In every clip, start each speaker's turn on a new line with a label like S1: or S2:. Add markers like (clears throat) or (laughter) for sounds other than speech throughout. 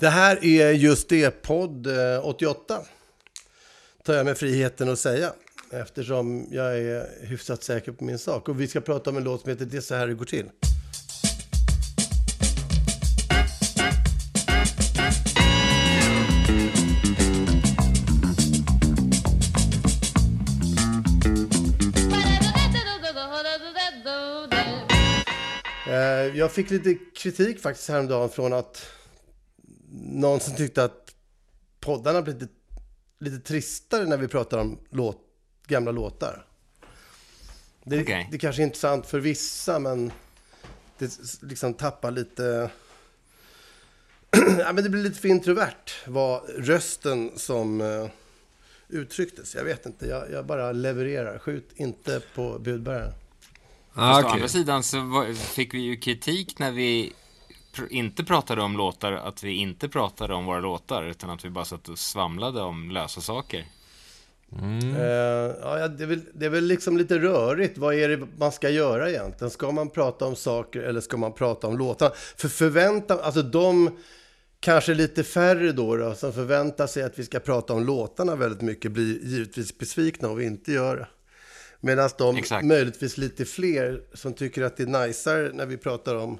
S1: Det här är just det, podd eh, 88. Tar jag mig friheten att säga. Eftersom jag är hyfsat säker på min sak. Och vi ska prata om en låt som heter Det är så här det går till. Eh, jag fick lite kritik faktiskt häromdagen från att någon som tyckte att poddarna blev lite, lite tristare när vi pratar om låt, gamla låtar. Det,
S2: Okej.
S1: det kanske är intressant för vissa, men det liksom tappar lite... (clears throat) ja, men det blir lite för introvert, var rösten som uh, uttrycktes. Jag vet inte, jag, jag bara levererar. Skjut inte på budbäraren.
S2: Fast
S3: Ah,
S2: å
S3: okej.
S2: andra sidan så var, fick vi ju kritik när vi pr- inte pratade om låtar, att vi inte pratade om våra låtar, utan att vi bara satt och svamlade om lösa saker.
S1: Eh, ja, ja, det, är väl, det är väl liksom lite rörigt. Vad är det man ska göra egentligen? Ska man prata om saker eller ska man prata om låtar? För förväntan, alltså de kanske lite färre då, då som förväntar sig att vi ska prata om låtarna väldigt mycket blir givetvis besvikna om vi inte gör det. Medan de
S2: Exakt.
S1: möjligtvis lite fler som tycker att det är najsare när vi pratar om,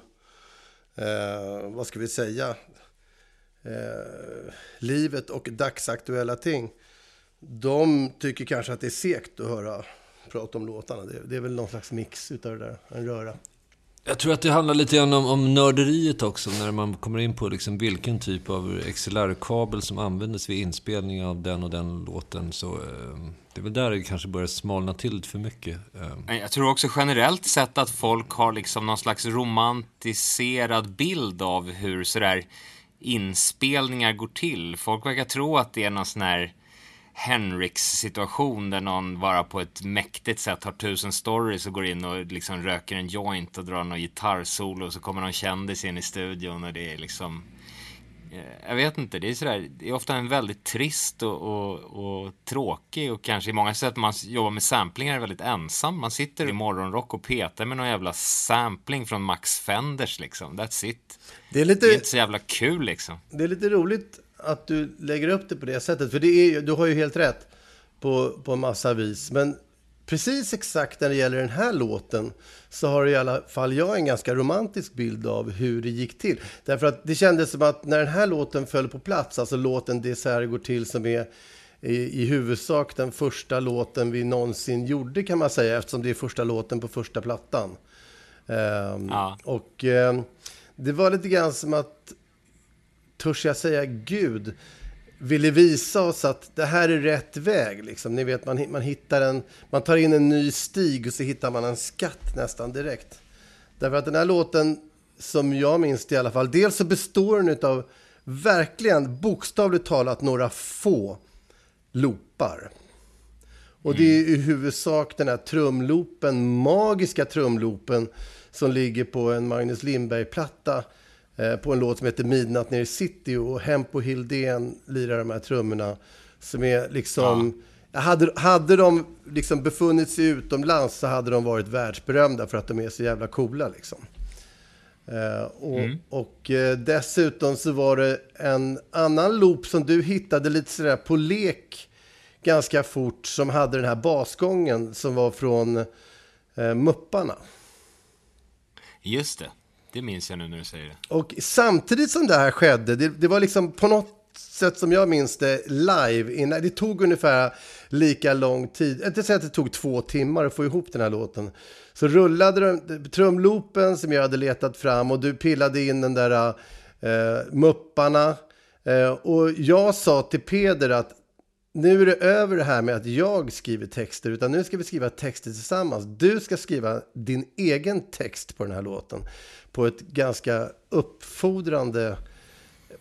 S1: eh, vad ska vi säga, eh, livet och dagsaktuella ting. De tycker kanske att det är segt att höra prata om låtarna. Det, det är väl någon slags mix utav det där, en röra.
S3: Jag tror att det handlar lite grann om, om nörderiet också, när man kommer in på liksom vilken typ av XLR-kabel som användes vid inspelning av den och den låten. Så eh, det är väl där det kanske börjar smalna till lite för mycket. Eh,
S2: Jag tror också generellt sett att folk har liksom någon slags romantiserad bild av hur sådär inspelningar går till. Folk verkar tro att det är någon sån här Henriks-situation där någon bara på ett mäktigt sätt har tusen stories och går in och liksom röker en joint och drar någon gitarrsolo och så kommer någon kändis in i studion och det är liksom eh, jag vet inte, det är sådär, det är ofta en väldigt trist och, och, och tråkig och kanske i många sätt man jobbar med samplingar är väldigt ensam. Man sitter i morgonrock och petar med någon jävla sampling från Max Fenders liksom. That's it.
S1: Det är lite,
S2: Det är inte så jävla kul liksom.
S1: det är lite roligt att du lägger upp det på det sättet. För det är, du har ju helt rätt på, på massa vis. Men precis exakt när det gäller den här låten så har i alla fall jag en ganska romantisk bild av hur det gick till. Därför att det kändes som att när den här låten föll på plats, alltså låten Det så här går till som är i, i huvudsak den första låten vi någonsin gjorde kan man säga eftersom det är första låten på första plattan. Ehm,
S2: Ja.
S1: Och ehm, det var lite grann som att, törs jag säga Gud, ville visa oss att det här är rätt väg. Liksom. Ni vet, man, man, hittar en, man tar in en ny stig och så hittar man en skatt nästan direkt. Därför att den här låten, som jag minns det i alla fall, dels så består den av verkligen bokstavligt talat några få loopar. Och det är i huvudsak den här trumloopen, magiska trumloopen som ligger på en Magnus Lindberg-platta på en låt som heter Midnatt nere i city och Hempo Hildén lirar de här trummorna som är liksom... Hade, hade de liksom befunnit sig utomlands så hade de varit världsberömda för att de är så jävla coola liksom. Eh, och och eh, dessutom så var det en annan loop som du hittade lite sådär på lek ganska fort som hade den här basgången som var från eh, Mupparna.
S2: Just det. Det minns jag nu när du säger det.
S1: Och samtidigt som det här skedde, det, det var liksom på något sätt som jag minns det live, innan, det tog ungefär lika lång tid, inte säga att det tog två timmar att få ihop den här låten. Så rullade de, trumloopen som jag hade letat fram och du pillade in den där eh, mupparna. Eh, och jag sa till Peder att nu är det över det här med att jag skriver texter, utan nu ska vi skriva texter tillsammans. Du ska skriva din egen text på den här låten på ett ganska uppfordrande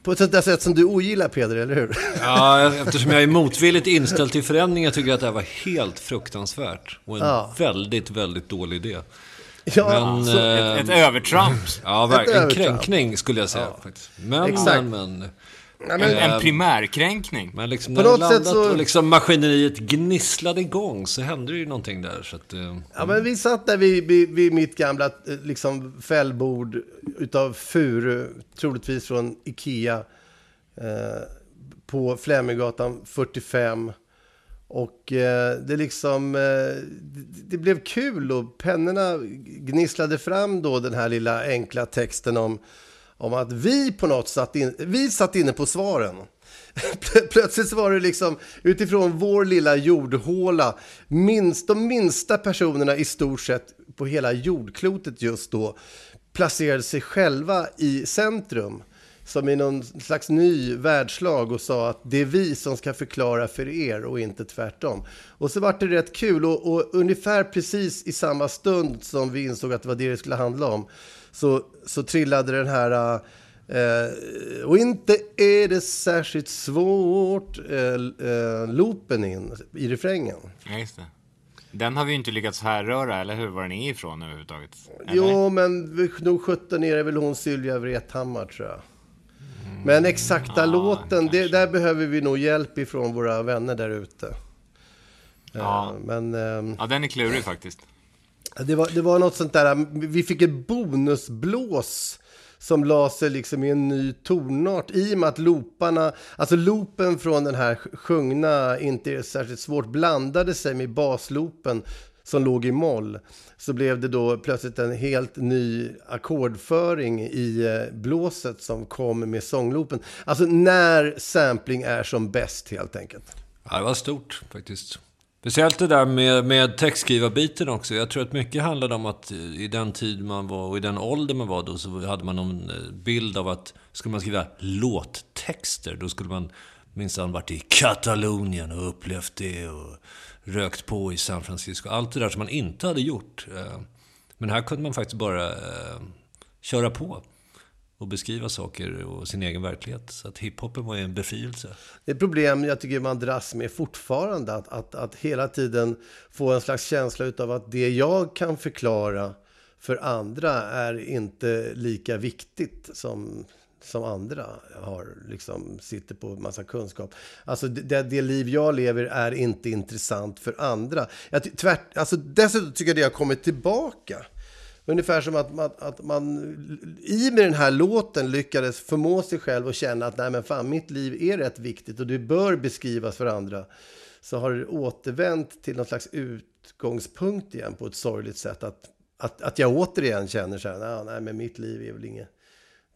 S1: på ett sånt där sätt som du ogillar Peder, eller hur? (laughs)
S3: Ja, eftersom jag är motvilligt inställd till förändringar tycker jag att det här var helt fruktansvärt. Och en ja. väldigt, väldigt dålig idé.
S2: Ja, men, alltså, äh, ett, ett övertramp.
S3: Ja, verkligen. En kränkning skulle jag säga. Ja. Faktiskt. Men, Exakt. men, men.
S2: Nej, men, en, en primärkränkning.
S3: Men liksom när på något sätt så... och liksom maskineriet gnisslade igång så hände det ju någonting där. Så att, uh,
S1: ja, men vi satt där vid, vid, vid mitt gamla eh, liksom, fällbord utav furu, troligtvis från Ikea, eh, på Fleminggatan 45. Och eh, det liksom, eh, det, det blev kul och pennorna gnisslade fram då den här lilla enkla texten om om att vi på något satt, in, vi satt inne på svaren. (laughs) Plötsligt så var det liksom utifrån vår lilla jordhåla, minst, de minsta personerna i stort sett på hela jordklotet just då placerade sig själva i centrum som i någon slags ny världslag och sa att det är vi som ska förklara för er och inte tvärtom. Och så var det rätt kul och, och ungefär precis i samma stund som vi insåg att det var det det skulle handla om så, så trillade den här eh, och inte är det särskilt svårt eh, eh, loopen in i refrängen.
S2: Ja, just det. Den har vi ju inte lyckats härröra, eller hur? Var den är ifrån överhuvudtaget?
S1: Eller? Jo, men nog sjutton är det väl hon Sylvia Vrethammar, tror jag. Mm. Men exakta mm, låten, det, där behöver vi nog hjälp ifrån våra vänner där ute.
S2: Ja. men, um, ja, den är klurig faktiskt.
S1: Det var, det var något sånt där, vi fick ett bonusblås som la sig liksom i en ny tonart i och med att looparna, alltså loopen från den här sjungna, inte är särskilt svårt, blandade sig med basloopen som låg i moll. Så blev det då plötsligt en helt ny ackordföring i eh, blåset som kom med sångloopen. Alltså när sampling är som bäst helt enkelt.
S3: Ja, det var stort faktiskt. Speciellt det där med, med textskrivarbiten också. Jag tror att mycket handlade om att eh, i den tid man var och i den ålder man var då så hade man någon eh, bild av att skulle man skriva låttexter då skulle man minsann varit i Katalonien och upplevt det och rökt på i San Francisco. Allt det där som man inte hade gjort. Eh, men här kunde man faktiskt bara köra på och beskriva saker och sin egen verklighet. Så att hiphopen var ju en befrielse.
S1: Det är ett problem jag tycker man dras med fortfarande. Att, att, att hela tiden få en slags känsla av att det jag kan förklara för andra är inte lika viktigt som, som andra har, liksom, sitter på massa kunskap. Alltså det, det liv jag lever är inte intressant för andra. Jag, tvärt, alltså, dessutom tycker jag det har kommit tillbaka. Ungefär som att, att, att man i med den här låten lyckades förmå sig själv att känna att nej men fan, mitt liv är rätt viktigt och det bör beskrivas för andra. Så har det återvänt till någon slags utgångspunkt igen på ett sorgligt sätt. Att, att, att jag återigen känner så här, nej men mitt liv är väl inget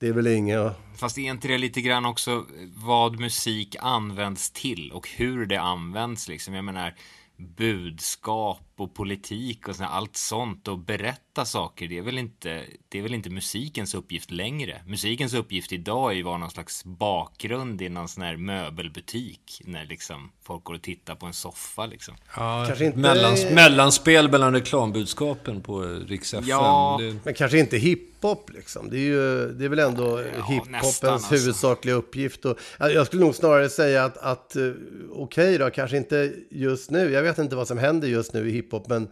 S1: det är väl inget...
S2: Fast är inte det lite grann också vad musik används till och hur det används liksom? Jag menar, budskap och politik och sånt, allt sånt och berätta saker, det är, väl inte, det är väl inte musikens uppgift längre. Musikens uppgift idag är ju vara någon slags bakgrund i någon sån här möbelbutik när liksom folk går och tittar på en soffa liksom.
S3: Ja, kanske inte... Mellans, mellanspel mellan reklambudskapen på Rix FM.
S1: Ja, det... men kanske inte hiphop liksom. Det är ju, det är väl ändå ja, hiphopens alltså. huvudsakliga uppgift. Och, jag skulle nog snarare säga att, att eh, okej okay då, kanske inte just nu. Jag vet inte vad som händer just nu i hiphop, men,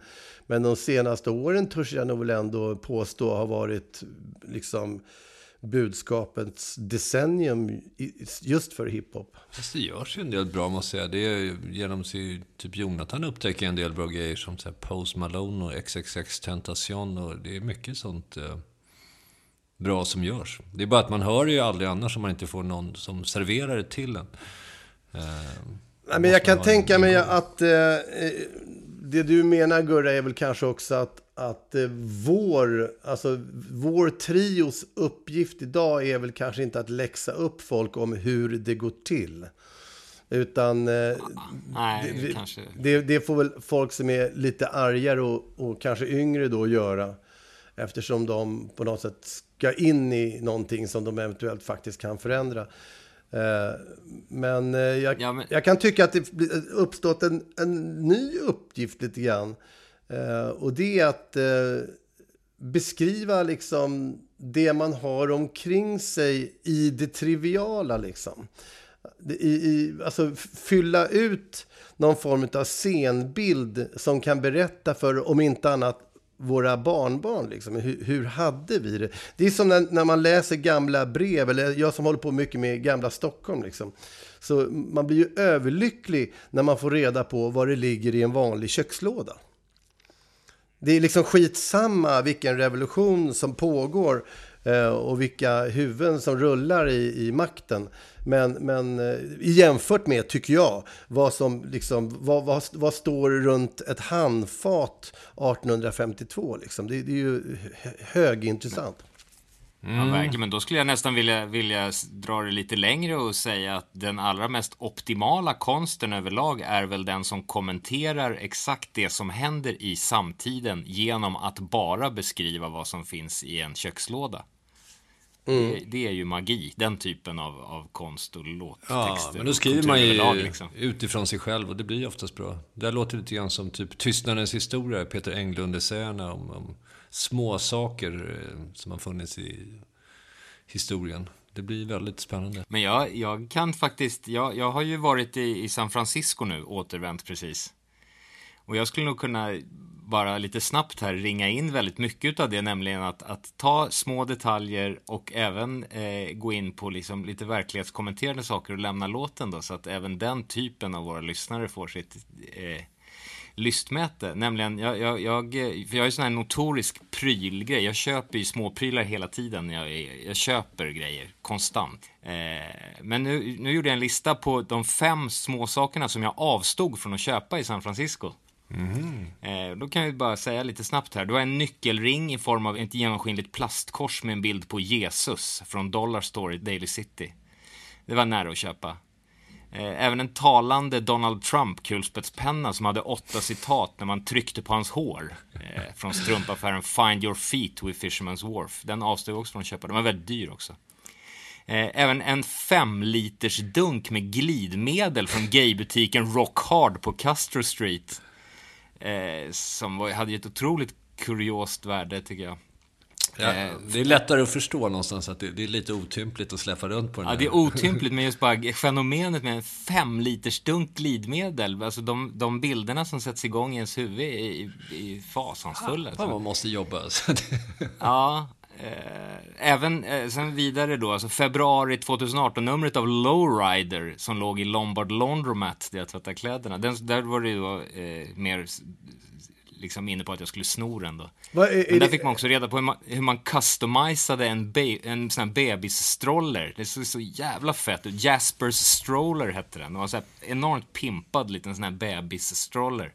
S1: men de senaste åren törs jag nog ändå påstå har varit liksom budskapets decennium just för hiphop.
S3: Fast det görs ju en del bra måste jag säga. Det är genom sig, typ Jonathan upptäcker en del bra grejer som så Post Malone och XXX Tentation och det är mycket sånt eh, bra som görs. Det är bara att man hör ju aldrig annars om man inte får någon som serverar det till en.
S1: Eh, Nej, men jag kan tänka mig att eh, det du menar Gurra är väl kanske också att, att eh, vår, alltså, vår trios uppgift idag är väl kanske inte att läxa upp folk om hur det går till. Utan eh,
S2: Nej,
S1: det,
S2: kanske.
S1: det, det får väl folk som är lite argare och, och kanske yngre då göra. Eftersom de på något sätt ska in i någonting som de eventuellt faktiskt kan förändra. Eh, Men eh, jag,
S2: Ja, men-
S1: jag kan tycka att det blir- uppstått en, en ny uppgift lite grann. Eh, Och det är att eh, beskriva liksom det man har omkring sig i det triviala liksom. I, i, alltså fylla ut någon form av scenbild som kan berätta för, om inte annat, våra barnbarn. Liksom. Hur, hur hade vi det? Det är som när, när man läser gamla brev, eller jag som håller på mycket med gamla Stockholm. Liksom. Så man blir ju överlycklig när man får reda på vad det ligger i en vanlig kökslåda. Det är liksom skitsamma vilken revolution som pågår och vilka huvuden som rullar i, i makten. Men, men eh, jämfört med, tycker jag, vad som liksom, vad, vad, vad står runt ett handfat 1852 liksom. Det, det är ju hö- högintressant.
S2: Ja, verkligen. Men då skulle jag nästan vilja, vilja dra det lite längre och säga att den allra mest optimala konsten överlag är väl den som kommenterar exakt det som händer i samtiden genom att bara beskriva vad som finns i en kökslåda. Det, det är ju magi, den typen av, av konst och låttexter.
S3: Ja, men då skriver man ju
S2: överlag, liksom.
S3: utifrån sig själv och det blir oftast bra. Det här låter lite grann som typ Tystnadens historia, Peter Englund-essäerna om, om små saker eh, som har funnits i historien. Det blir väldigt spännande.
S2: Men jag, jag kan faktiskt, jag, jag har ju varit i, i San Francisco nu, återvänt precis. Och jag skulle nog kunna bara lite snabbt här ringa in väldigt mycket av det, nämligen att, att ta små detaljer och även eh, gå in på liksom lite verklighetskommenterande saker och lämna låten då, så att även den typen av våra lyssnare får sitt eh, lystmäte. Nämligen, jag, jag, jag, för jag är sån här notorisk prylgrej. Jag köper ju småprylar hela tiden. Jag, jag köper grejer konstant. Eh, men nu, nu gjorde jag en lista på de fem små sakerna som jag avstod från att köpa i San Francisco. Mm. då kan vi bara säga lite snabbt här. Du har en nyckelring i form av ett genomskinligt plastkors med en bild på Jesus från Dollar Store i Daily City. Det var nära att köpa. Eh, även en talande Donald Trump kulspetspenna som hade åtta citat när man tryckte på hans hår. Eh, från strumpaffären Find Your Feet with Fisherman's Wharf. Den avstod också från att köpa. Den var väldigt dyr också. Även en fem liters dunk med glidmedel från gaybutiken Rock Hard på Castro Street. Eh, som var, hade ju ett otroligt kuriost värde tycker jag.
S3: Ja,
S2: Eh,
S3: det är lättare att förstå någonstans att det, det är lite otympligt att släppa runt på den
S2: Ja,
S3: här.
S2: det är otympligt, men just bara (laughs) fenomenet med en fem liters dunk glidmedel. Alltså de, de bilderna som sätts igång i ens huvud är, är, fasansfulla.
S3: Fan, man måste jobba. alltså.
S2: Ja, även eh, sen vidare då, alltså februari 2018-numret av Lowrider som låg i Lombard Laundromat där jag tvättade kläderna. Den, där var det ju då eh, mer liksom inne på att jag skulle sno den då.
S1: Är- är
S2: Men där
S1: det-
S2: fick man också reda på hur man, hur man customisade en, be, en sån här bebisstroller. Det såg så jävla fett ut. Jaspers stroller hette den. Det var så här enormt pimpad liten sån här bebisstroller.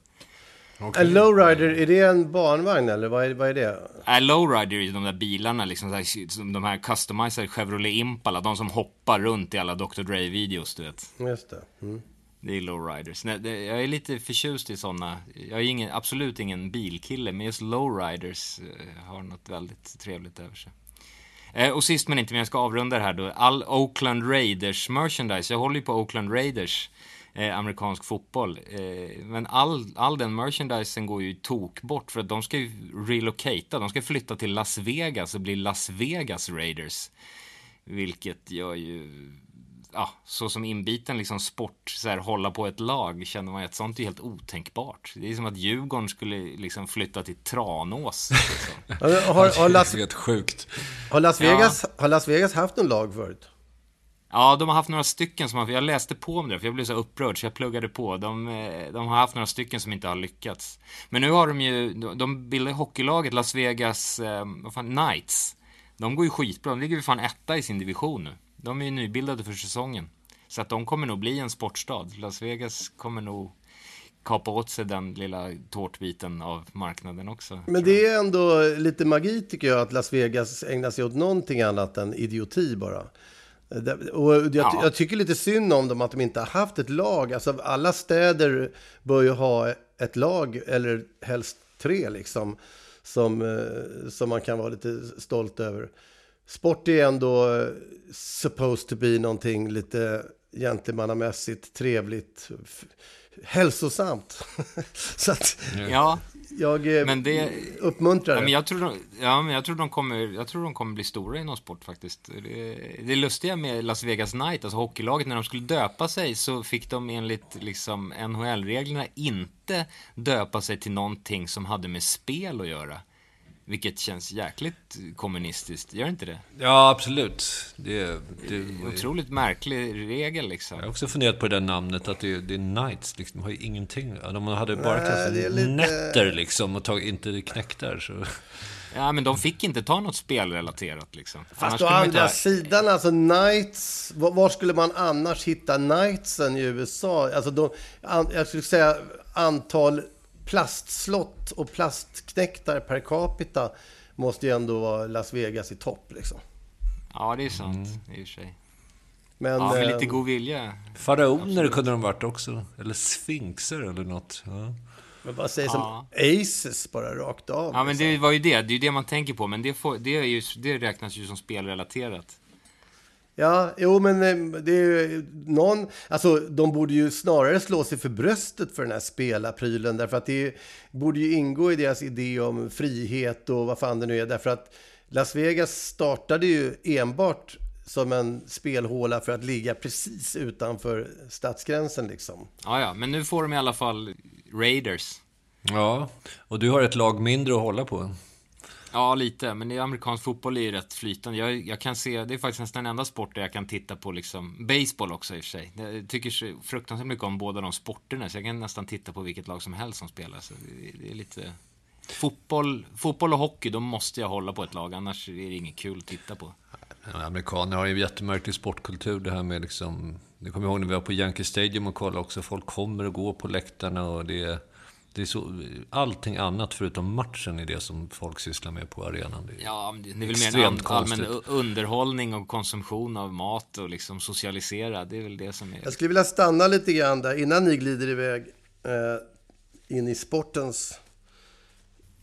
S1: En lowrider, är det en barnvagn eller vad är, vad är det?
S2: Äh, Lowrider är de där bilarna, liksom, här, de här customizade Chevrolet Impala, de som hoppar runt i alla Dr. Dre-videos, du vet.
S1: Just det. Mm.
S2: Det är lowriders. Nej, det, jag är lite förtjust i sådana. Jag är ingen, absolut ingen bilkille, men just lowriders eh, har något väldigt trevligt över sig. Eh, och sist men inte men jag ska avrunda det här då. All Oakland Raiders merchandise. Jag håller ju på Oakland Raiders. Eh, amerikansk fotboll. Eh, men all, all den merchandisen går ju tok bort för att de ska ju relocata. De ska flytta till Las Vegas och bli Las Vegas Raiders. Vilket gör ju ja, så som inbiten liksom sport, så här, hålla på ett lag, känner man att sånt är helt otänkbart. Det är som att Djurgården skulle liksom flytta till Tranås. Liksom. (laughs)
S1: Har, har, Las,
S3: sjukt.
S1: har, Las Vegas, har Las Vegas haft någon lag förut?
S2: Ja, de har haft några stycken som har, jag läste på om det, för jag blev så upprörd så jag pluggade på. De, eh, de har haft några stycken som inte har lyckats. Men nu har de ju, de- bildar hockeylaget Las Vegas, eh, vad fan, Knights. De går ju skitbra, de ligger ju fan etta i sin division nu. De är ju nybildade för säsongen. Så att de kommer nog bli en sportstad. Las Vegas kommer nog kapa åt sig den lilla tårtbiten av marknaden också.
S1: Men det är ändå lite magi tycker jag att Las Vegas ägnar sig åt någonting annat än idioti bara. Och jag, ja. jag, tycker lite synd om dem att de inte har haft ett lag. Alltså alla städer bör ju ha ett lag, eller helst tre liksom, som, eh, som man kan vara lite stolt över. Sport är ändå eh, supposed to be någonting lite gentlemannamässigt, trevligt, hälsosamt. (laughs) Så att
S2: ja,
S1: jag eh, men det, uppmuntrar.
S2: Ja, men jag, tror de, ja, men jag, tror de kommer, jag tror de kommer bli stora inom sport faktiskt. Det, det lustiga med Las Vegas Knight, alltså hockeylaget, när de skulle döpa sig så fick de enligt liksom, NHL-reglerna inte döpa sig till någonting som hade med spel att göra. Vilket känns jäkligt kommunistiskt, gör inte det?
S3: Ja, absolut. Det, det,
S2: Otroligt märklig regel liksom.
S3: Jag har också funderat på det där namnet, att det, det är Knights, liksom. De har ju ingenting. De hade bara kastat lite... nätter liksom och tagit, inte knäktar. Så.
S2: Ja, men de fick inte ta något spelrelaterat liksom.
S1: Fast å andra ta... sidan, alltså Knights, var skulle man annars hitta Knightsen i USA? Alltså, de, jag skulle säga antal plastslott och plastknäktar per capita måste ju ändå vara Las Vegas i topp liksom.
S2: Ja, det är sant mm. i och för sig. Men, ja, med lite eh, god vilja.
S3: Faraoner kunde de varit också. Eller sfinxer eller något. Ja.
S1: Men bara säg ja. som Aces, bara rakt av.
S2: Ja, men det liksom. var ju det. Det är ju det man tänker på. Men det, får, det, är ju, det räknas ju som spelrelaterat.
S1: Ja, jo men eh, det är ju någon, alltså de borde ju snarare slå sig för bröstet för den här spelaprylen därför att det borde ju ingå i deras idé om frihet och vad fan det nu är därför att Las Vegas startade ju enbart som en spelhåla för att ligga precis utanför stadsgränsen liksom.
S2: Ja, ja, men nu får de i alla fall Raiders.
S3: Ja, och du har ett lag mindre att hålla på.
S2: Ja, lite. Men i amerikansk fotboll är ju rätt flytande. Jag, jag, kan se, det är faktiskt nästan den enda sport där jag kan titta på liksom, baseball också i och för sig. Jag tycker så fruktansvärt mycket om båda de sporterna, så jag kan nästan titta på vilket lag som helst som spelar. Så det, det är lite... Fotboll, fotboll och hockey, då måste jag hålla på ett lag, annars är det inget kul att titta på.
S3: Amerikaner har ju en jättemärklig sportkultur, det här med liksom... Det kommer jag ihåg när vi var på Yankee Stadium och kollade också. Folk kommer och går på läktarna och det är det är så, allting annat förutom matchen är det som folk sysslar med på arenan. Det
S2: ja, det är väl mer en allmän underhållning och konsumtion av mat och liksom socialisera. Det är väl det som är...
S1: Jag skulle vilja stanna lite grann där innan ni glider iväg eh, in i sportens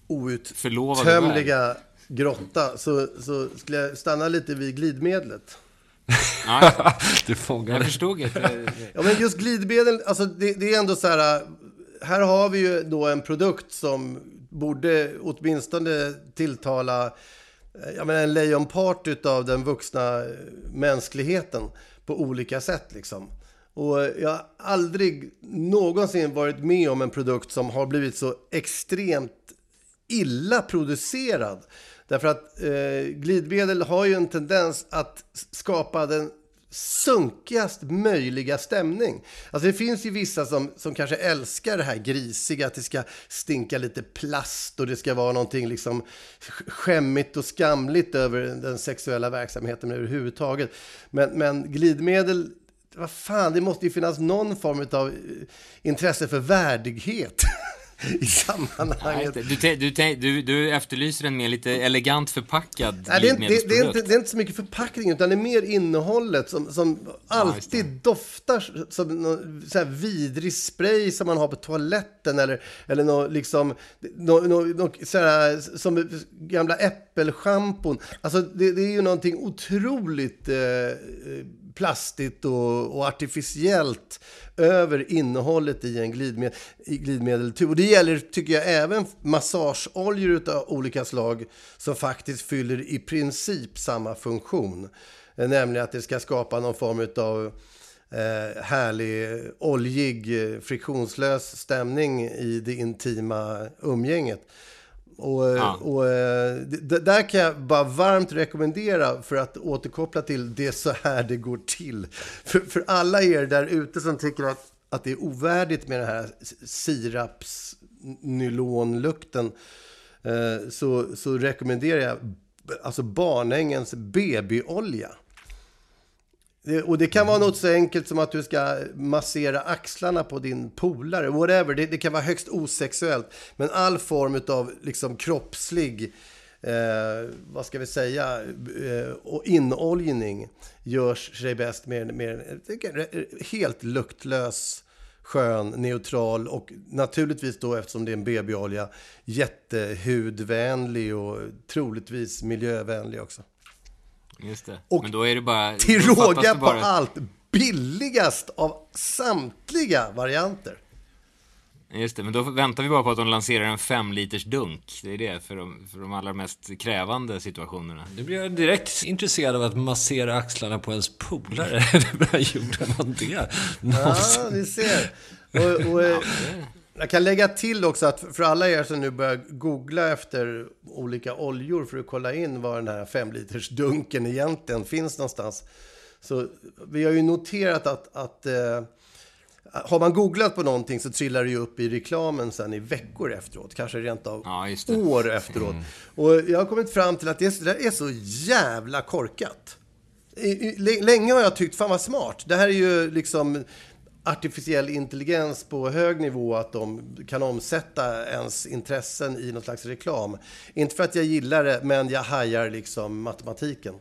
S1: outtömliga grotta. Så, så skulle jag stanna lite vid glidmedlet. (laughs)
S3: du fångar
S2: Jag förstod inte.
S1: ja, men just glidmedel, alltså det, det är ändå så här här har vi ju då en produkt som borde åtminstone tilltala eh, jag menar, en lejonpart av den vuxna eh, mänskligheten på olika sätt. Liksom. Och jag har aldrig någonsin varit med om en produkt som har blivit så extremt illa producerad. Därför att eh, glidmedel har ju en tendens att skapa den sunkigast möjliga stämning. Alltså det finns ju vissa som, som kanske älskar det här grisiga, att det ska stinka lite plast och det ska vara någonting liksom skämmigt och skamligt över den sexuella verksamheten överhuvudtaget. Men, men glidmedel, vad fan, det måste ju finnas någon form av eh, intresse för värdighet. (laughs) (laughs) i sammanhanget.
S2: Du, du, du, du, efterlyser en mer lite elegant förpackad
S1: Nej, det, är, det, det, är inte, det är inte så mycket förpackning, utan det är mer innehållet som, som alltid ja, doftar som någon så här vidrig spray som man har på toaletten eller, eller något liksom, no, no, no, så här, som gamla äppelschampon. Alltså det, det, är ju någonting otroligt eh, plastigt och, och artificiellt över innehållet i en glidmed, i glidmedeltub. Och det gäller, tycker jag, även massageoljor av olika slag som faktiskt fyller i princip samma funktion. Eh, nämligen att det ska skapa någon form av eh, härlig, oljig, eh, friktionslös stämning i det intima umgänget. Och, ja. och eh, där kan jag bara varmt rekommendera för att återkoppla till det så här det går till. För, för alla er där ute som tycker att, att det är ovärdigt med den här sirapsnylonlukten eh, så, så rekommenderar jag alltså Barnängens BB-olja. Och det kan vara något så enkelt som att du ska massera axlarna på din polare, whatever. Det, det kan vara högst osexuellt. Men all form av liksom kroppslig, eh, vad ska vi säga, eh, och inoljning görs sig bäst med, med helt luktlös skön, neutral och naturligtvis då eftersom det är en BB-olja jättehudvänlig och troligtvis miljövänlig också.
S2: Just det. Och Men då är det bara...
S1: Till råga bara... på allt billigast av samtliga varianter.
S2: Just det, men då väntar vi bara på att de lanserar en fem liters dunk. Det är det, för de, för de allra mest krävande situationerna.
S3: Nu blir jag direkt intresserad av att massera axlarna på ens polare. (laughs) När gjorde man det?
S1: Någonsin. Ja, ni ser. Och, och, ja, jag kan lägga till också att för alla er som nu börjar googla efter olika oljor för att kolla in var den här fem liters dunken egentligen finns någonstans. Så vi har ju noterat att, att eh, har man googlat på någonting så trillar det ju upp i reklamen sen i veckor efteråt. Kanske rent av ja, år efteråt. Mm. Och jag har kommit fram till att det, det är så jävla korkat. Länge har jag tyckt, fan vad smart. Det här är ju liksom artificiell intelligens på hög nivå, att de kan omsätta ens intressen i någon slags reklam. Inte för att jag gillar det, men jag hajar liksom matematiken.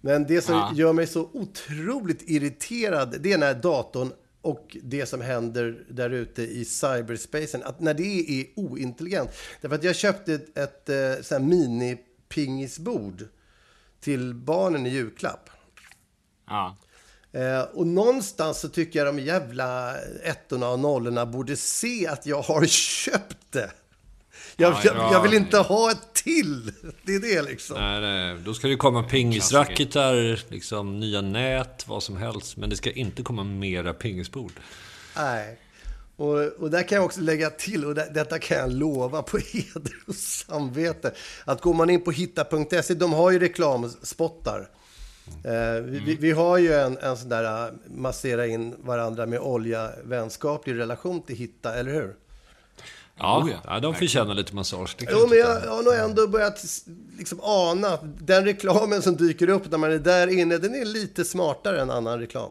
S1: Men det som ja. gör mig så otroligt irriterad, det är när datorn och det som händer där ute i cyberspacen, att när det är ointelligent. Därför att jag köpte ett, ett, ett eh, mini-pingisbord till barnen i julklapp.
S2: Ja.
S1: Eh, och någonstans så tycker jag de jävla ettorna och nollorna borde se att jag har köpt det. Jag, ja, jag, jag, vill inte ha ett till. (laughs) Det är det liksom.
S3: Nej, nej. Då ska det komma pingisracketar, liksom nya nät, vad som helst. Men det ska inte komma mera pingisbord.
S1: Nej. Och, och där kan jag också lägga till, och det, detta kan jag lova på (laughs) heder och samvete, att går man in på hitta.se, de har ju reklamspottar. Eh, vi, vi, har ju en, en sån där eh, massera in varandra med olja vänskaplig relation till Hitta, eller hur?
S3: Ja, oh ja. ja de förtjänar lite massage.
S1: Jo, men jag, jag har nog ändå börjat liksom ana att den reklamen som dyker upp när man är där inne, den är lite smartare än annan reklam.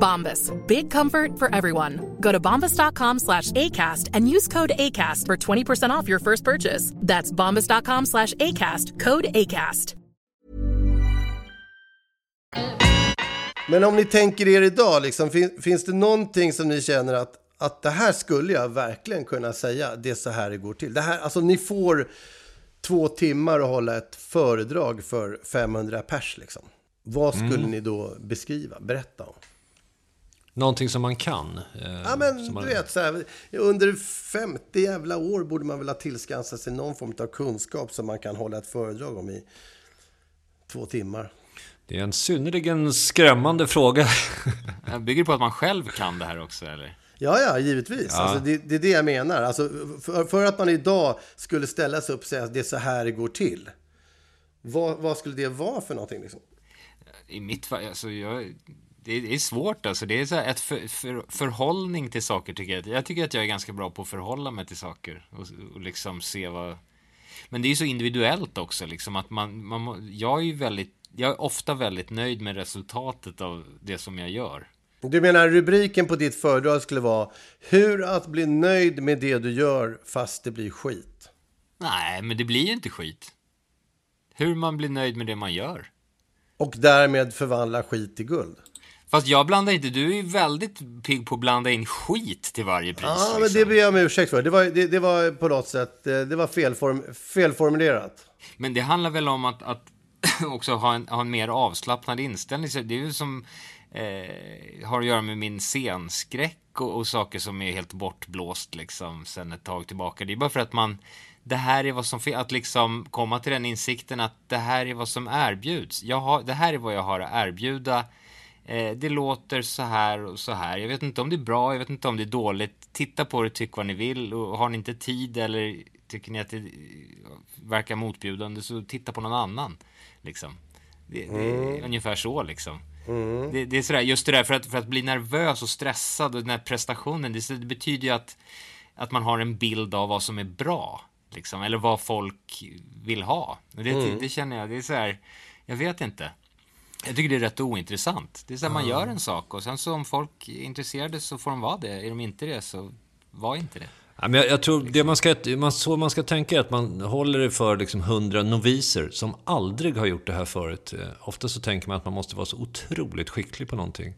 S4: Bombas. Big comfort for everyone. Go to bombas.com slash ACAST and use code ACAST for 20% off your first purchase. That's bombas.com slash ACAST. Code ACAST.
S1: Men om ni tänker er idag, liksom, fin finns det någonting som ni känner att, att det här skulle jag verkligen kunna säga, det är så här det går till. Det här, alltså ni får två timmar att hålla ett föredrag för 500 pers liksom. Vad skulle mm. ni då beskriva, berätta om?
S3: Någonting som man kan.
S1: Eh, ja, men man... du vet, så här, under 50 jävla år borde man väl ha tillskansat sig någon form av kunskap som man kan hålla ett föredrag om i två timmar.
S3: Det är en synnerligen skrämmande fråga. (laughs)
S2: Jag bygger på att man själv kan det här också, eller?
S1: Ja, ja, givetvis. Ja. Alltså, det, det, är det jag menar. Alltså, för, för, att man idag skulle ställa sig upp och säga att det är så här det går till. Vad, vad skulle det vara för någonting? Liksom?
S2: I mitt fall, alltså jag det är, svårt alltså. Det är så ett för, för, förhållning till saker tycker jag. Jag tycker att jag är ganska bra på att förhålla mig till saker och, och liksom se vad... Men det är ju så individuellt också liksom att man, man jag är ju väldigt, jag är ofta väldigt nöjd med resultatet av det som jag gör.
S1: Du menar rubriken på ditt föredrag skulle vara Hur att bli nöjd med det du gör fast det blir skit?
S2: Nej, men det blir ju inte skit. Hur man blir nöjd med det man gör.
S1: Och därmed förvandla skit till guld.
S2: Fast jag blandar inte, du är ju väldigt pigg på att blanda in skit till varje pris.
S1: Ja, liksom. men det ber jag om ursäkt för. Det var, det, det var på något sätt, eh, det var felform, felformulerat.
S2: Men det handlar väl om att, att (laughs) också ha en, ha en mer avslappnad inställning. Det är ju som eh, har att göra med min scenskräck och, och, saker som är helt bortblåst liksom sen ett tag tillbaka. Det är bara för att man det här är vad som att liksom komma till den insikten att det här är vad som erbjuds. Jag har, det här är vad jag har att erbjuda. Eh, det låter så här och så här. Jag vet inte om det är bra, jag vet inte om det är dåligt. Titta på det, tyck vad ni vill. Och har ni inte tid eller tycker ni att det verkar motbjudande så titta på någon annan. Liksom. Det, det är mm. ungefär så liksom. Mm. Det, det, är sådär, just det där för att, för att bli nervös och stressad och den här prestationen, det, det betyder ju att, att man har en bild av vad som är bra. Liksom, eller vad folk vill ha. Det, mm. det, känner jag, det är så här, jag vet inte. Jag tycker det är rätt ointressant. Det är så här, man gör en sak och sen så om folk är intresserade så får de vara det. Är de inte det så var inte det.
S3: jag, jag tror det man ska, man, så man ska tänka är att man håller det för liksom hundra noviser som aldrig har gjort det här förut. Eh, ofta så tänker man att man måste vara så otroligt skicklig på någonting.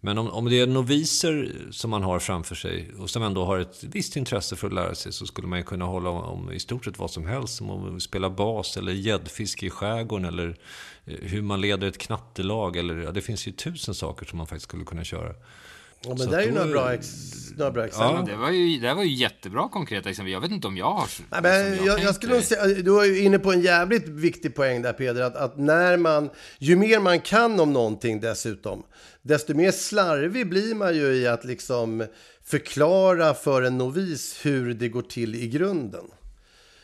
S3: Men om, om det är noviser som man har framför sig och som ändå har ett visst intresse för att lära sig så skulle man ju kunna hålla om i stort sett vad som helst. Som att spela bas eller gäddfiske i skärgården eller eh, hur man leder ett knattelag. Eller, ja, det finns ju tusen saker som man faktiskt skulle kunna köra.
S1: Ja, men det är ju några bra, ex, några bra exempel.
S2: Ja, det var ju, det var ju jättebra konkreta exempel. Jag vet inte om jag har...
S1: Nej, men jag, jag, jag skulle nog säga, du är ju inne på en jävligt viktig poäng där Peder. Att, att, när man, ju mer man kan om någonting dessutom, desto mer slarvig blir man ju i att liksom förklara för en novis hur det går till i grunden.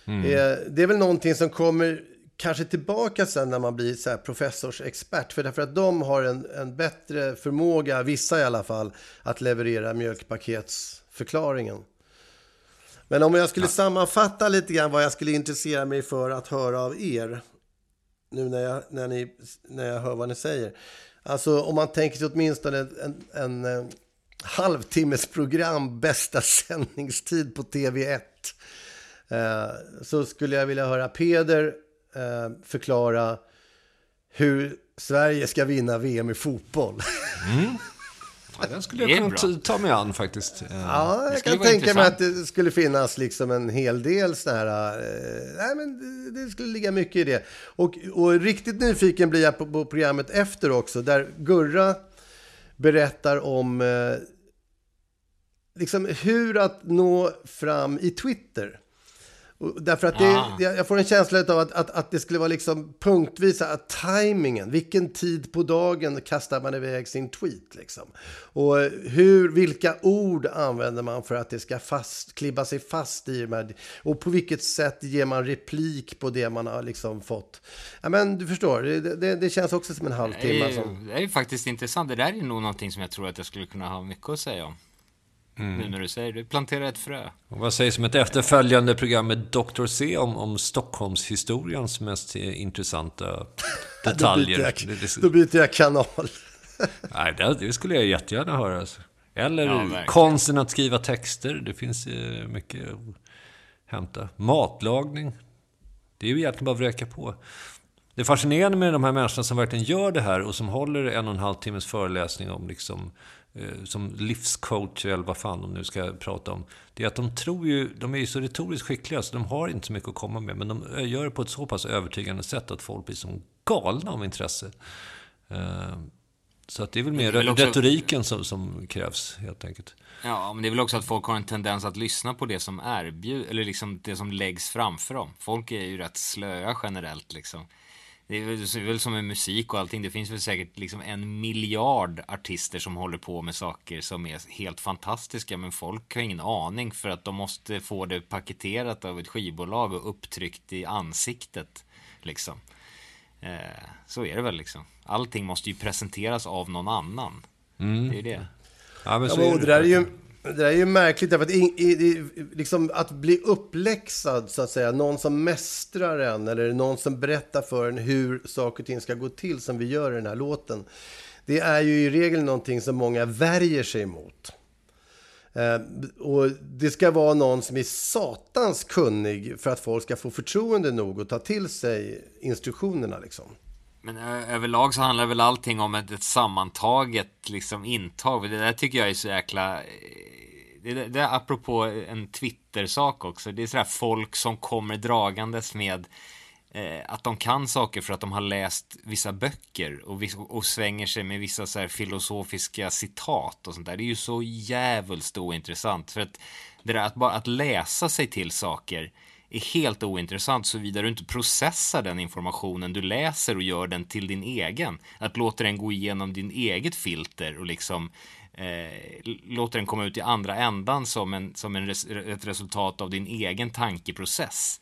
S1: Mm. Eh, det är väl någonting som kommer kanske tillbaka sen när man blir så här professorsexpert. För därför att de har en, en bättre förmåga, vissa i alla fall, att leverera mjölkpaketsförklaringen. Men om jag skulle ja. sammanfatta lite grann vad jag skulle intressera mig för att höra av er. Nu när jag, när ni, när jag hör vad ni säger. Alltså om man tänker sig åtminstone en, en, en, en halvtimmes program, bästa sändningstid på TV1. Eh, så skulle jag vilja höra Peder eh, förklara hur Sverige ska vinna VM i fotboll. Mm.
S3: Ja, den skulle jag kunna ta mig an faktiskt.
S1: Eh, ja, jag kan tänka mig att det skulle finnas liksom en hel del sådana här... Eh, nej, men det, det, skulle ligga mycket i det. Och, och riktigt nyfiken blir jag på, på, programmet efter också, där Gurra berättar om eh, liksom hur att nå fram i Twitter. Därför att det, ah. jag får en känsla av att, att, att det skulle vara liksom punktvis, att tajmingen, vilken tid på dagen kastar man iväg sin tweet liksom. Och hur, vilka ord använder man för att det ska fast, klibba sig fast i med, och på vilket sätt ger man replik på det man har liksom fått. Ja men du förstår, det, det, det känns också som en halvtimme. Det är,
S2: som... det är faktiskt intressant, det där är nog någonting som jag tror att jag skulle kunna ha mycket att säga om. Mm. Nu när du säger det. Plantera ett frö.
S3: Och vad sägs om ett efterföljande program med Dr. C om, om Stockholmshistoriens mest intressanta (laughs) detaljer?
S1: då, byter jag, då byter jag kanal. (laughs)
S3: Nej, det, det, skulle jag jättegärna höra. Alltså. Eller ja, konsten att skriva texter. Det finns eh, mycket att hämta. Matlagning. Det är ju egentligen bara att vräka på. Det fascinerande med de här människorna som verkligen gör det här och som håller en och en halv timmes föreläsning om liksom som livscoach eller vad fan de nu ska prata om. Det är att de tror ju, de är ju så retoriskt skickliga så de har inte så mycket att komma med. Men de gör det på ett så pass övertygande sätt att folk blir som galna av intresse. Eh, så att det är väl mer är också... retoriken som, som, krävs helt enkelt.
S2: Ja, men det är väl också att folk har en tendens att lyssna på det som erbjuds, eller liksom det som läggs framför dem. Folk är ju rätt slöa generellt liksom. Det är väl som med musik och allting. Det finns väl säkert liksom en miljard artister som håller på med saker som är helt fantastiska. Men folk har ingen aning för att de måste få det paketerat av ett skivbolag och upptryckt i ansiktet. Liksom. Eh, så är det väl liksom. Allting måste ju presenteras av någon annan.
S3: Mm.
S2: Det är det.
S3: Ja, men
S1: Ja,
S3: så
S1: men, det. där är ju, det där är ju märkligt, därför att i, i, i, liksom att bli uppläxad, så att säga, någon som mästrar en eller någon som berättar för en hur saker och ting ska gå till, som vi gör i den här låten. Det är ju i regel någonting som många värjer sig emot. Eh, och det ska vara någon som är satans kunnig för att folk ska få förtroende nog och ta till sig instruktionerna liksom.
S2: Men överlag så handlar väl allting om ett, ett sammantaget liksom intag. Det där tycker jag är så jäkla... Eh, det, det, det är apropå en Twitter-sak också. Det är sådär folk som kommer dragandes med eh, att de kan saker för att de har läst vissa böcker och, och svänger sig med vissa så här filosofiska citat och sånt där. Det är ju så jävligt ointressant. För att det där att bara att läsa sig till saker är helt ointressant såvida du inte processar den informationen du läser och gör den till din egen. Att låta den gå igenom din eget filter och liksom eh, låta den komma ut i andra ändan som, en, som en res, ett resultat av din egen tankeprocess.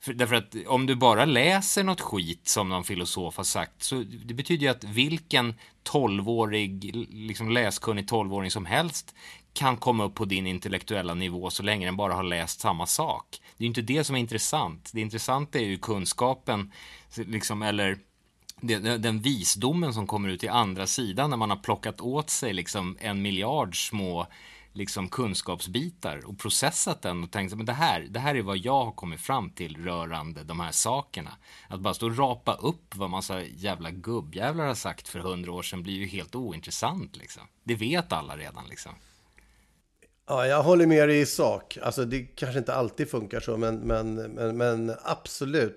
S2: För, därför att om du bara läser något skit som någon filosof har sagt så det betyder ju att vilken tolvårig, liksom läskunnig tolvåring som helst kan komma upp på din intellektuella nivå så länge den bara har läst samma sak. Det är ju inte det som är intressant. Det intressanta är ju kunskapen, liksom, eller den den visdomen som kommer ut i andra sidan när man har plockat åt sig liksom en miljard små liksom kunskapsbitar och processat den och tänkt att det här, det här är vad jag har kommit fram till rörande de här sakerna. Att bara stå och rapa upp vad massa jävla gubbjävlar har sagt för hundra år sedan blir ju helt ointressant liksom. Det vet alla redan liksom.
S1: Ja, jag håller med dig i sak. Alltså, det kanske inte alltid funkar så, men, men, men, men absolut.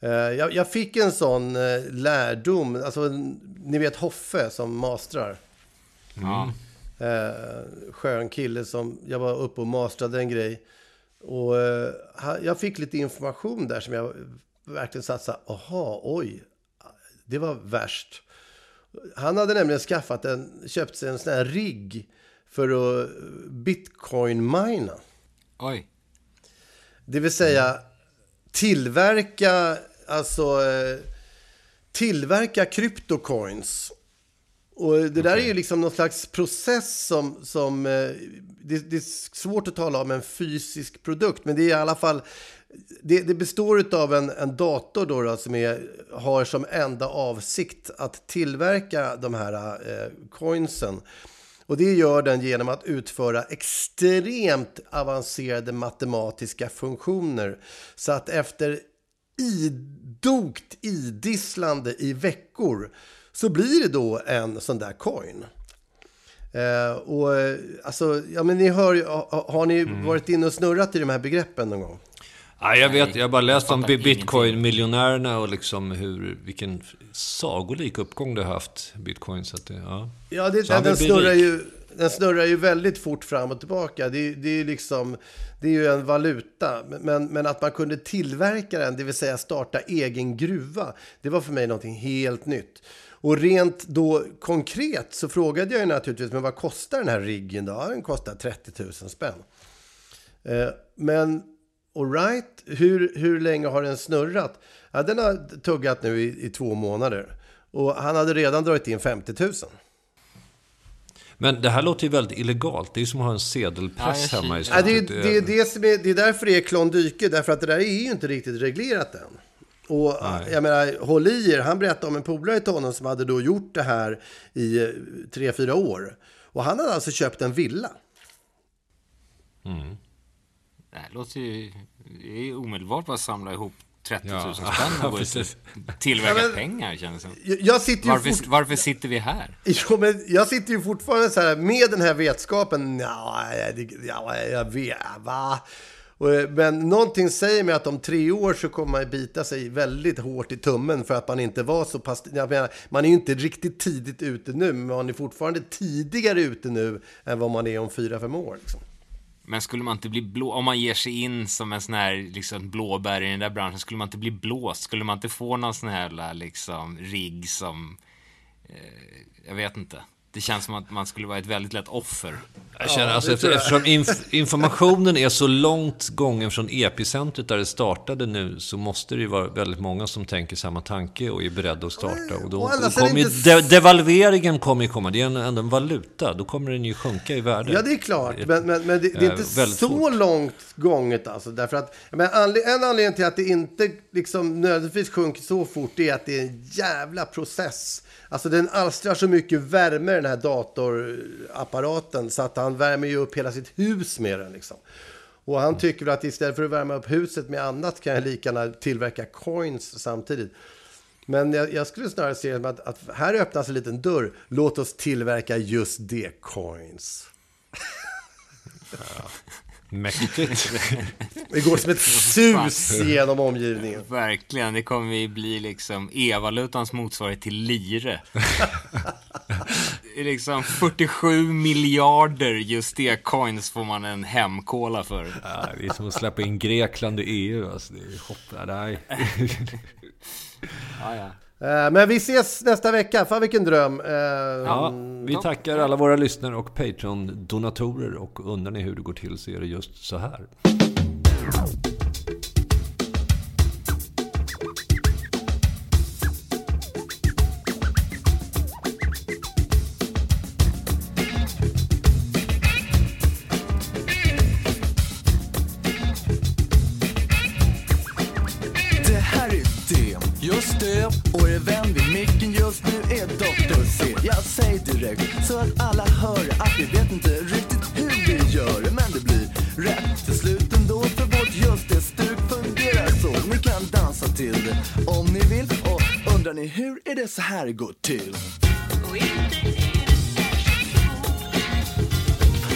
S1: Eh, Jag, jag fick en sån eh, lärdom. Alltså, ni vet Hoffe som mastrar.
S2: Ja.
S1: Eh, skön kille som, jag var uppe och mastrade en grej. Och jag fick lite information där som jag verkligen satt så här, aha, oj, det var värst. Han hade nämligen skaffat en, köpt sig en sån här rigg för att bitcoin-mina.
S2: Oj.
S1: Det vill säga tillverka, alltså eh, tillverka kryptocoins. Och det där är ju liksom någon slags process som, som eh, det, det är svårt att tala om en fysisk produkt, men det är i alla fall, det, det består av en, en dator då, då som är, har som enda avsikt att tillverka de här eh, coinsen. Och det gör den genom att utföra extremt avancerade matematiska funktioner. Så att efter idogt idisslande i veckor så blir det då en sån där coin. Eh, och alltså, ja men ni hör har, har ni varit inne och snurrat i de här begreppen någon gång?
S3: Ja, jag vet, jag har bara läst om bitcoin-miljonärerna och liksom hur, vilken sagolik uppgång det har haft, bitcoin. Så att det, ja.
S1: Ja, det, den,
S3: bli
S1: snurrar ju, den snurrar ju väldigt fort fram och tillbaka. Det, det, är ju liksom, det är ju en valuta. Men, men att man kunde tillverka den, det vill säga starta egen gruva, det var för mig någonting helt nytt. Och rent då konkret så frågade jag ju naturligtvis, men vad kostar den här riggen då? Ja, den kostar 30 000 spänn. Eh, men alright, hur, hur länge har den snurrat? Ja, den har tuggat nu i, i två månader. Och han hade redan dragit in 50 000.
S3: Men det här låter ju väldigt illegalt. Det är ju som att ha en sedelpress
S2: jag
S3: hemma i.
S1: Ja, det, är, det, är det, som är, det är därför det är klondyke, därför att det där är ju inte riktigt reglerat än. Och jag menar, håll i er, han berättade om en polare till honom som hade då gjort det här i eh, tre, fyra år. Och han hade alltså köpt en villa.
S2: Det här låter ju... Det är ju omedelbart bara att samla ihop 30 000
S3: Ja.
S2: spänn och (laughs) gå ut
S3: Precis.
S2: och tillverka
S1: Ja, men-
S2: pengar känns det.
S1: Jag- Jag sitter ju
S2: Varför,
S1: fort...
S2: varför sitter vi här? (laughs)
S1: Jo, men jag sitter ju fortfarande så här med den här vetskapen. Ja, ja jag vet, va? Eh, Men någonting säger mig att om tre år så kommer man bita sig väldigt hårt i tummen för att man inte var så pass... Jag menar, man är ju inte riktigt tidigt ute nu, men man är fortfarande tidigare ute nu än vad man är om fyra, fem år. Liksom.
S2: Men skulle man inte bli blå... Om man ger sig in som en sån här liksom, blåbär i den där branschen, skulle man inte bli blåst? Skulle man inte få någon sån här liksom, rigg som... Eh, jag vet inte det känns som att man skulle vara ett väldigt lätt offer.
S3: Jag känner, alltså, efter, eftersom inf informationen är så långt gången från epicentret där det startade nu så måste det ju vara väldigt många som tänker samma tanke och är beredda att starta. Och då, då kommer ju, de, devalveringen kommer ju komma. Det är ändå en valuta. Då kommer den ju sjunka i värde.
S1: Ja, det är klart. Men, men, men det, det, är inte så fort. långt gånget alltså. Därför att, men en anledning till att det inte liksom nödvändigtvis sjunker så fort är att det är en jävla process Alltså den alstrar så mycket värme den här datorapparaten så att han värmer ju upp hela sitt hus med den liksom. Och han tycker väl att istället för att värma upp huset med annat kan jag lika gärna tillverka coins samtidigt. Men jag, jag skulle snarare se att, att här öppnas en liten dörr. Låt oss tillverka just det coins.
S3: ja. Mäktigt.
S1: Det går som ett sus genom omgivningen.
S2: Verkligen, det kommer ju bli liksom e-valutans motsvarighet till lire. (laughs) liksom 47 miljarder just det coins får man en hemkola för.
S3: Ja, det är som att släppa in Grekland i EU. Alltså, det är hopp, nej. (laughs)
S1: ja, ja. Eh, men vi ses nästa vecka. Fan vilken dröm. Eh,
S3: ja, vi tackar alla våra lyssnare och Patreon-donatorer. Och undrar ni hur det går till så är det just så här.
S5: Så att alla hör att vi vet inte riktigt hur vi gör men det blir rätt till slut ändå för vårt just det stuk fungerar så. Ni kan dansa till det om ni vill och undrar ni hur är det så här går till?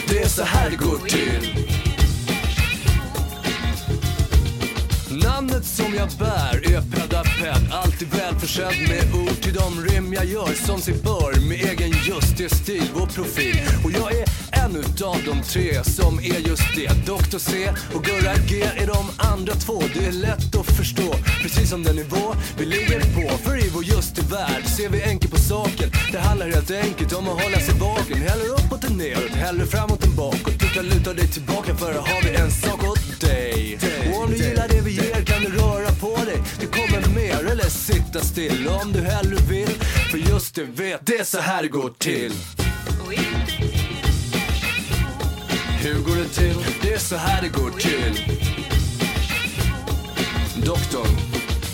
S5: Det är så här det går till. Namnet som jag bär. Är Pedaped Alltid välförsedd med ord till de rim jag gör. Som sig bör Med egen just det stil och profil. Och jag är en utav de tre som är just det. Dr C och Gurra G är de andra två. Det är lätt att förstå, precis som den nivå vi ligger på. För i vår just värld ser vi enkelt på saken. Det handlar helt enkelt om att hålla sig vaken. Hellre uppåt än neråt, hellre framåt än bakåt. Du kan luta dig tillbaka för har vi en sak dig Och om du gillar det vi ger kan du röra på dig Det kommer mer eller sitta still om du hellre vill För just du vet, det är så här det går till hur går det till? Det är så här det går till. Doktorn.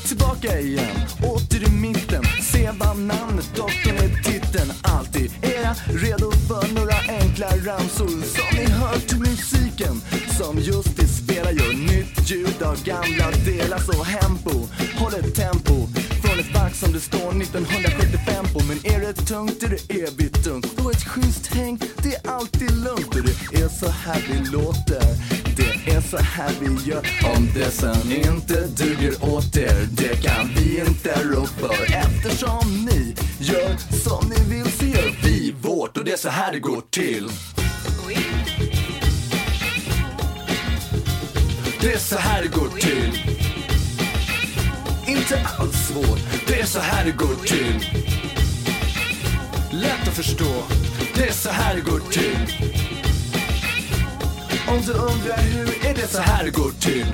S5: Tillbaka igen, åter i mitten. Se vad namnet doktorn är titeln. Alltid är jag redo för några enkla ramsor som ni hör till musiken. Som just vi spelar gör nytt ljud av gamla delar så hempo håller tempo från ett back som det står 1975 på. Men är det tungt är det evigt tungt. Och ett schysst häng, det är alltid lugnt. Och det är så här vi låter. Det är så här vi gör. Om det sen inte duger åt er, det kan vi inte rå för. Eftersom ni gör som ni vill så gör svårt. Och det är så här det går till. Det är så här det går till inte alls svårt. Det är så här det går till. Lätt att förstå. Det är så här det går till. Om du undrar hur är det så här det går till.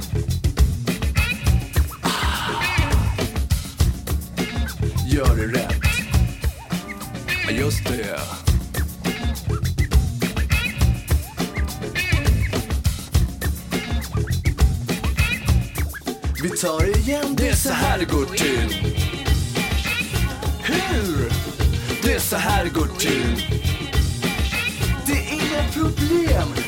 S5: Ah. Gör det rätt. Just det. Vi tar igen, det är så här det går till. Hur? Det är så här det går till. Det är inga problem.